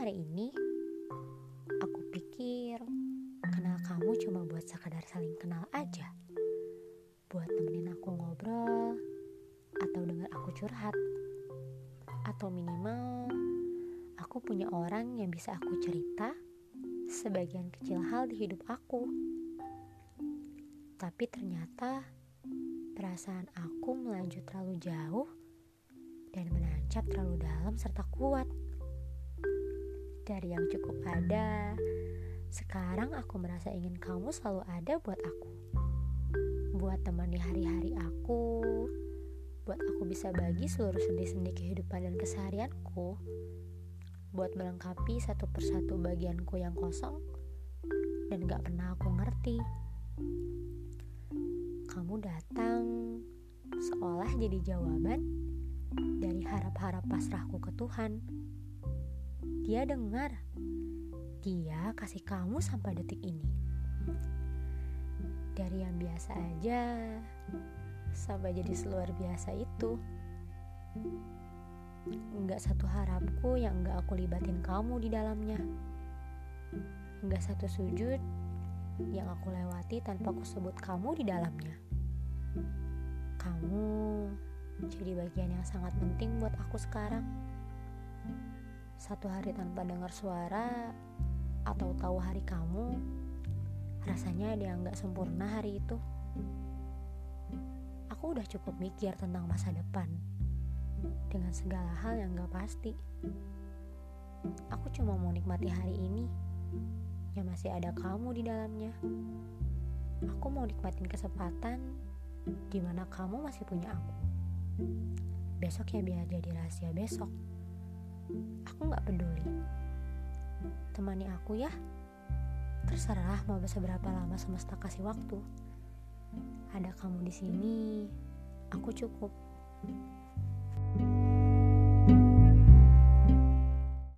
hari ini aku pikir kenal kamu cuma buat sekadar saling kenal aja. Buat temenin aku ngobrol atau dengar aku curhat. Atau minimal aku punya orang yang bisa aku cerita sebagian kecil hal di hidup aku. Tapi ternyata perasaan aku melaju terlalu jauh dan menancap terlalu dalam serta kuat. Dari yang cukup ada, sekarang aku merasa ingin kamu selalu ada buat aku. Buat temani hari-hari aku, buat aku bisa bagi seluruh sendi-sendi kehidupan dan keseharianku, buat melengkapi satu persatu bagianku yang kosong dan gak pernah aku ngerti. Kamu datang seolah jadi jawaban dari harap-harap pasrahku ke Tuhan. Dia dengar, dia kasih kamu sampai detik ini. Dari yang biasa aja sampai jadi seluar biasa itu. Enggak satu harapku yang enggak aku libatin kamu di dalamnya. Enggak satu sujud yang aku lewati tanpa aku sebut kamu di dalamnya. Kamu jadi bagian yang sangat penting buat aku sekarang. Satu hari tanpa dengar suara atau tahu hari kamu, rasanya ada yang gak sempurna hari itu. Aku udah cukup mikir tentang masa depan dengan segala hal yang gak pasti. Aku cuma mau nikmati hari ini yang masih ada kamu di dalamnya. Aku mau nikmatin kesempatan di mana kamu masih punya aku. Besok ya biar jadi rahasia besok. Aku nggak peduli. Temani aku ya. Terserah mau seberapa lama semesta kasih waktu. Ada kamu di sini, aku cukup.